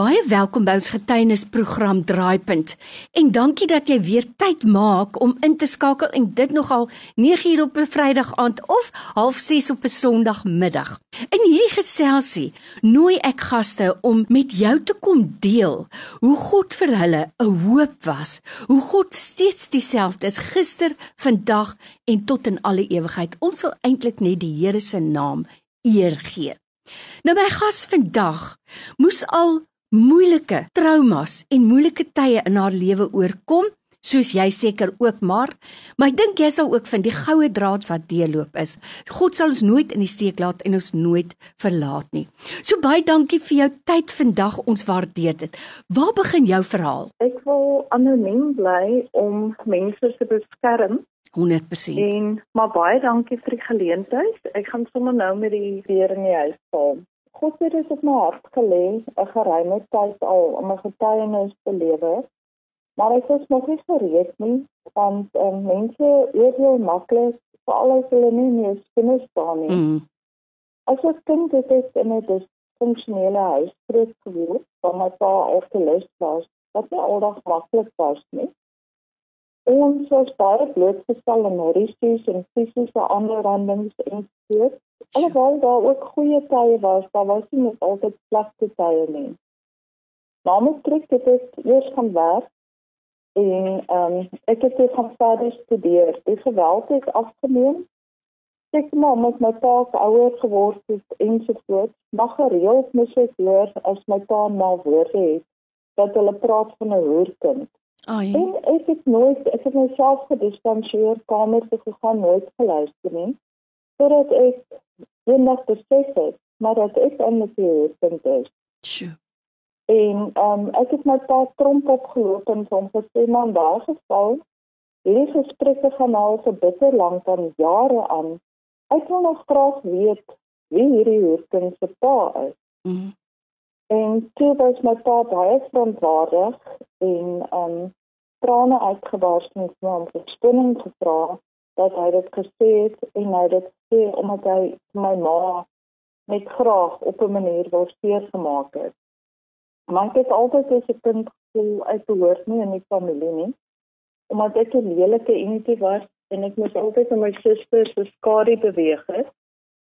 Baie welkom by ons getuienisprogram Draaipunt. En dankie dat jy weer tyd maak om in te skakel en dit nogal 9uur op 'n Vrydag aand of 06:30 op 'n Sondagmiddag. In hierdie geselsie nooi ek gaste om met jou te kom deel hoe God vir hulle 'n hoop was, hoe God steeds dieselfde is gister, vandag en tot in alle ewigheid. Ons wil eintlik net die Here se naam eer gee. Nou my gas vandag moes al moeilike traumas en moeilike tye in haar lewe oorkom, soos jy seker ook maar, maar ek dink jy sal ook vind die goue draad wat deurloop is. God sal ons nooit in die steek laat en ons nooit verlaat nie. So baie dankie vir jou tyd vandag, ons waardeer dit. Waar begin jou verhaal? Ek wil anoniem bly om mense te beskerm 100%. En maar baie dankie vir die geleentheid. Ek gaan sommer nou met die weer in die huis val. God het dit op my hart gelê, 'n geruime tyd al om 'n getuienis te lewer. Maar ek was nog nie gereed nie, want um, mense oordeel maklik, veral as hulle nie meer kinders staan nie. Mm. As ek kind het ek in 'n disfunksionele huis groot geword, waar my pa alkoholist was, wat nie aldag maklik was nie. Ons was baie blootgestel aan risiko's en fisiese aanrandings en so Alhoewel daar ook goeie tye was, daar was nie net altyd slegte tye nie. Namens trek het ek eers gaan werk en ehm um, ek het dit van verder studeer. Die geweld het afgeneem. Ek maar met my pa ouer geword het en so voort. Maar gereeld moes ek hoor as my pa na woorde het dat hulle praat van 'n hoerkind. Oh, ja. En ek het nooit ek het myself gedistanseer kamer toe gegaan nooit geluister nie. Totdat ek eendag besef het maar dat ek eintlik hier punt is. Sjoe. En um, ek het my pa tromp opgeloop en hom gesê man daar geval. Hierdie gesprekke gaan al vir bitter lank dan jare aan. Ek wil nog graag weet wie hierdie hoofkind se pa is. Mm. En toe was my pa baie verontwaardig en um trane uitgebars en hom verskoning gevra dat hy dit gesê het en hy dit sê omdat hy my ma net graag op 'n manier wou seer gemaak het. Maar ek het altyd as 'n kind gevoel uit behoort nie in die familie nie. Omdat ek 'n lelike enetjie was en ek moes altyd aan my susters se skadu beweeg het.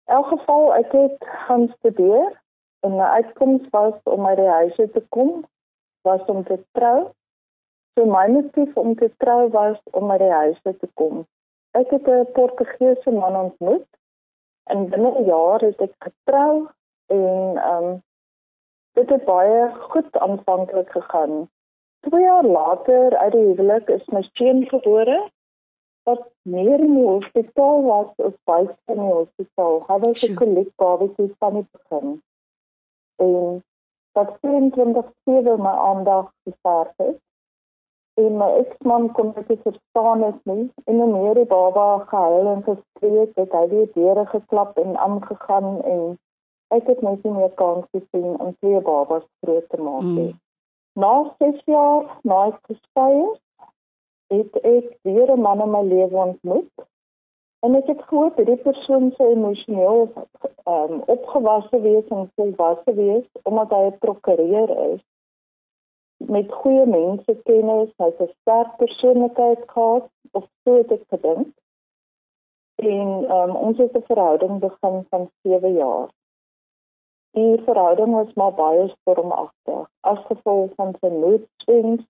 In elk geval ek het gaan studeer en my uitkoms was om uit die huis te kom was om te trou. So my motief om te trou was om uit die huis te kom. Ek het 'n Portugese man ontmoet en binne 'n jaar het ek getrou en ehm um, dit het baie goed aanvanklik gegaan. Twee jaar later uit die huwelik is my seun gebore wat meer in die hospitaal was as buite in die hospitaal. Hy was 'n kolik babatjie van die begin. En dat 24/7 my aandag gesaar het en my eksman kon dit verstaan het nie. En hoe meer die baba gehuil en geskree het hy weer deure geklap en aangegaan en ek het net nie meer kans gesien om twee babas groot te maak nie. Mm. na 6 jaar na ek geskei is het ek weer 'n man in my lewe ontmoet. En ek het gehoor dat die persoon so emosioneel um, opgewasse wees en volwasse wees omdat hy 'n prokureur is met goeie mense kennis, hy het 'n sterk persoonlikheid gehad of so het ek gedink. En um, ons het 'n verhouding begin van 7 jaar. Die verhouding was maar baie stormagtig as gevolg van sy moedswings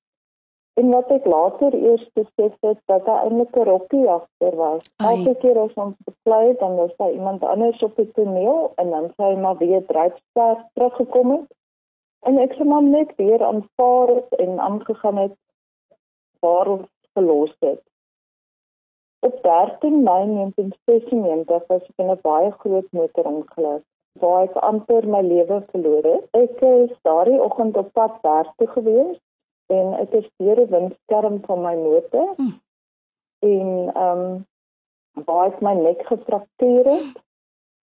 en wat ek later eers besef het dat hy eintlik 'n rokkie agter was. Elke keer as ons beklei dan was daar iemand anders op die toneel en dan sê hy maar weer dryfstaar teruggekom het En ek het maar net weer aanvaar het en aangegaan het waar ons gelos het. Op 13 Mei 1996 was ek in 'n baie groot motorongeluk waar ek amper my lewe verloor het. Ek is daardie oggend op pad werk toe gewees en ek het deur die windskerm van my motor hm. en ehm um, waar ek my nek gefraktureer het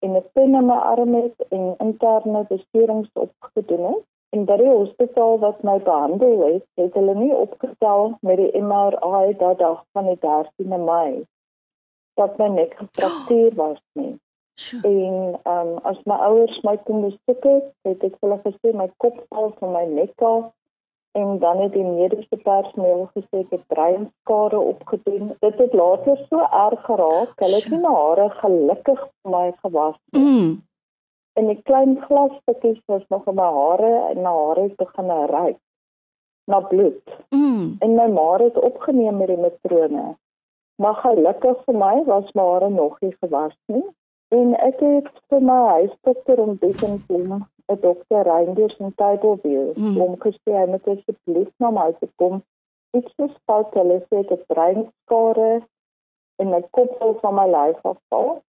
en 'n pyn in my arm het en interne beserings opgedoen het. En by die hospitaal wat my behandel het, het hulle nie opgestel met die MRI dat dag van die 13de Mei dat my nek gefraktureer was nie. Sure. En ehm um, as my ouers my kom besoek het, het ek hulle gesê my kop val van my nek af en dan het die mediese personeel gesê ek het breinskade opgedoen. Dit het later so erg geraak, hulle het nie my hare gelukkig vir my gewas nie. Mm. En die klein glasstukkies was nog in my hare en my hare het begin ryk na bloed. Mm. En my ma het opgeneem met die matrone. Maar gelukkig vir my was my hare nog nie gewas nie. En ek het vir my huisdokter ontdekking kom, 'n dokter Reinders in Tableview, mm. om gesê hy moet asseblief na my toe kom. Ek sê fout hulle sê ek het breinskade en my kop vol van my lyf afval.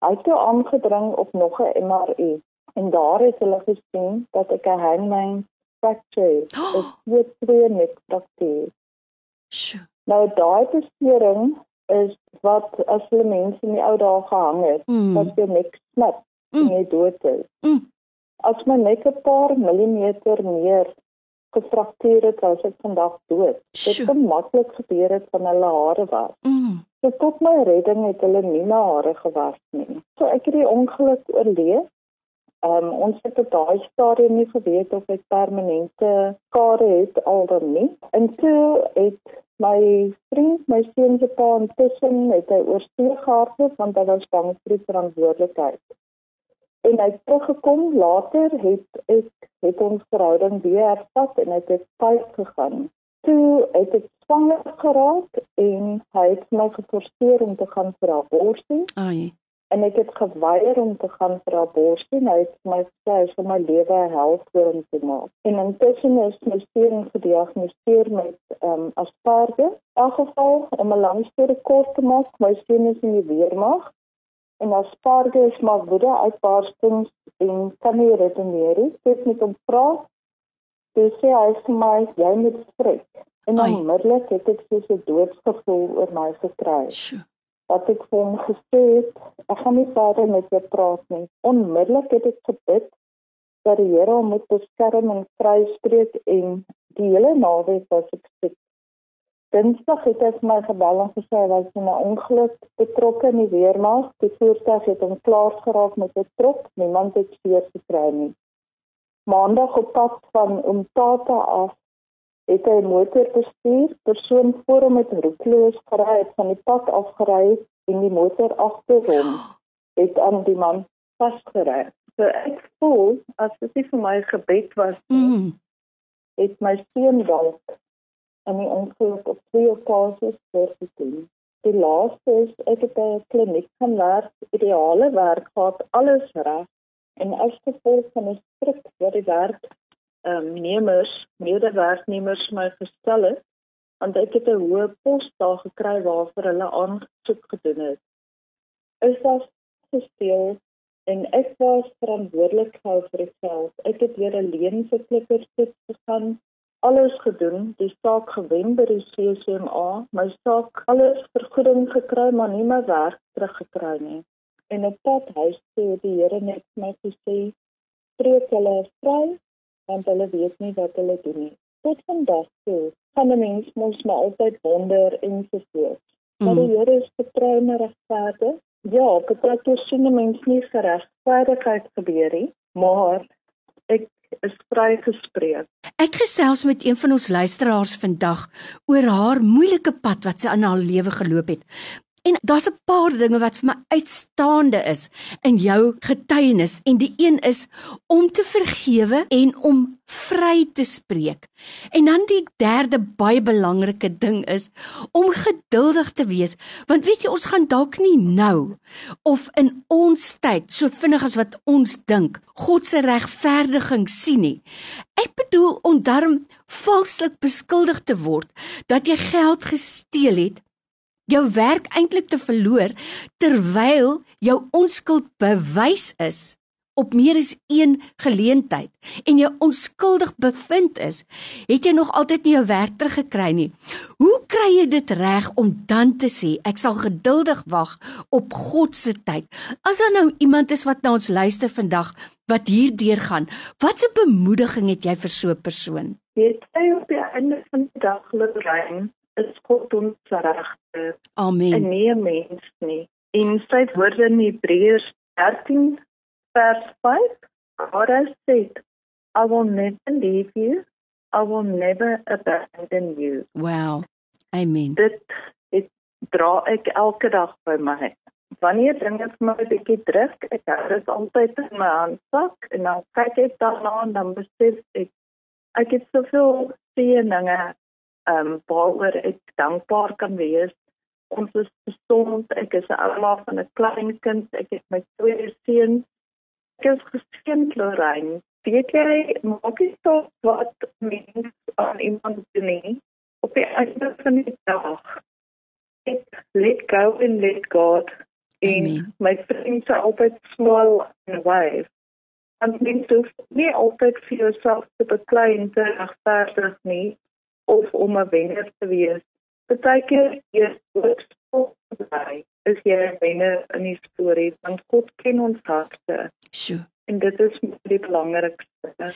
Hy het aangedring op nog 'n MRI en daar het hulle gesien dat ek 'n hangman fracture het. Dit het twee nek fraktuur. Nou daai besering is wat as hulle mense in die ou dae gehang het, mm. wat jy nek snap mm. en jy dood is. Mm. As my nek 'n paar millimeter meer gefraktuur het, was ek vandag dood. Dit kon maklik gebeur het van hulle hare was. Mm. So tot my redding het hulle nie my hare gewas nie. So ek het die ongeluk oorleef. Um, ons het op daai stadium nie geweet of ek permanente skade het al dan nie. En toe het my vriend, my seun se pa intussen het hy oorstee gehardloop want hy was bang vir die verantwoordelikheid. En hy het teruggekom. Later het ek het ons verhouding weer hervat en het ek tyd gegaan. Toe het ek swanger geraak en hy het my geforseer om te gaan vir abortus. Ai. En ek het geweier om te gaan vir abortus nou het my gesê vir my lewe help vir om te maak. En intussen is my seun gediagnoseer met um, asperger in elk geval om 'n lang storie kort te maak my seun is in die weermag en asperger is maar woede uitbarstings en kan nie redeneer nie. Dit met hom praat. Dis sê hy sê my jy moet spreek. En onmiddellik het ek so 'n doodsgevoel oor my gekry. Sure wat ek vir hom gesê het, ek gaan nie verder met jou praat nie. Onmiddellik het ek gebid dat die Here hom moet beskerm en vryspreek en die hele naweek was ek siek. Dinsdag het hy my gebel en gesê hy was in 'n ongeluk betrokke in die weermag. Die voertuig het hom klaar geraak met 'n trok. Niemand het seer gekry nie. Maandag op pad van Umtata af het hy 'n motor bestuur, persoon voor hom met roekloos gery het van die pad afgery en die motor agter hom het aan die man vasgery. So ek voel as dit nie vir my gebed was nie, mm. het my seun dalk in die ongeluk op twee fases voorgekom. Die laaste is ek het by 'n kliniek gaan werk, ideale werk gehad, alles reg en as gevolg van 'n stryk wat die werk ehm um, nemers, medewerknemers my gestel het want ek het 'n hoë pos daar gekry waarvoor hulle aansoek gedoen het. Is daar gesteel en ek was verantwoordelik gehou vir die geld. Ek het weer 'n leen vir klikkerstoets gegaan, alles gedoen, die saak gewen by die CCMA, my saak alles vergoeding gekry, maar nie my werk teruggekry nie. En op pad huis toe die Here net my gesê, "Spreek hulle vry want hulle weet nie wat hulle doen nie. Tot vandag toe gaan 'n mens mos maar altyd wonder en so voort. Maar die Here is getrou en regverdig. Ja, dit het sien 'n mens nie geregverdigheid gebeur nie, maar ek is vrygespreek. Ek gesels met een van ons luisteraars vandag oor haar moeilike pad wat sy in haar lewe geloop het. En daar's 'n paar dinge wat vir my uitstaande is in jou getuienis en die een is om te vergewe en om vry te spreek. En dan die derde baie belangrike ding is om geduldig te wees want weet jy ons gaan dalk nie nou of in ons tyd so vinnig as wat ons dink God se regverdiging sien nie. Ek bedoel om darm valslik beskuldig te word dat jy geld gesteel het jou werk eintlik te verloor terwyl jou onskuld bewys is op meer as een geleentheid en jy onskuldig bevind is, het jy nog altyd nie jou werk teruggekry nie. Hoe kry jy dit reg om dan te sê ek sal geduldig wag op God se tyd? As daar nou iemand is wat na ons luister vandag wat hierdeur gaan, watse bemoediging het jy vir so 'n persoon? Jy op die einde van die dag lê is God ons regte. Amen. En nie 'n mens nie. En sy woorde in Hebreërs 13 vers 5. God has said, I will never leave you. I will never abandon you. Wow. Amen. Dit het dra ek elke dag by my. Wanneer dinge vir my 'n bietjie druk, ek hou dit altyd in my handsak en dan kyk ek daarna en dan besef ek ek het soveel seëninge ehm um, waaroor ek dankbaar kan wees. Ons is gesond, ek is 'n ouma van 'n klein kind, ek het my twee seuns. Ek is geseën, Lorraine. Weet jy, maak nie saak wat mens aan iemand doen nie. Op die einde van die dag, ek let go and let God in my vriend se altyd smile and wave. En mens hoef nie altyd vir jouself te beklei en te regverdig nie of om 'n wenner te wees. Partykeer is dit bly is jy 'n wenner in die storie want God ken ons harte. Sjoe en dit is die belangrikste.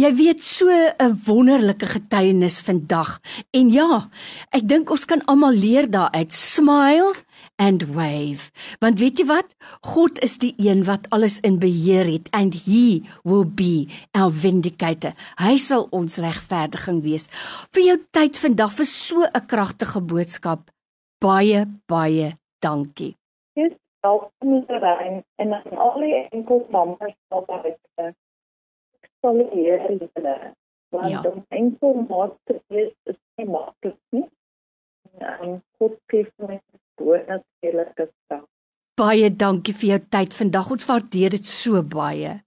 Jy weet so 'n wonderlike getuienis vandag. En ja, ek dink ons kan almal leer daaruit. Smile and wave. Want weet jy wat? God is die een wat alles in beheer het and he will be our vindicator. Hy sal ons regverdiging wees. Vir jou tyd vandag vir so 'n kragtige boodskap. Baie baie dankie. Yes, welkom hierheen en aan al die enkel mamas wat daar is. Sal hier hulle. Want ja. om enkel mamas te wees is nie maklik nie. En God gee my natuurlike stap. Baie dankie vir jou tyd vandag. Ons waardeer dit so baie.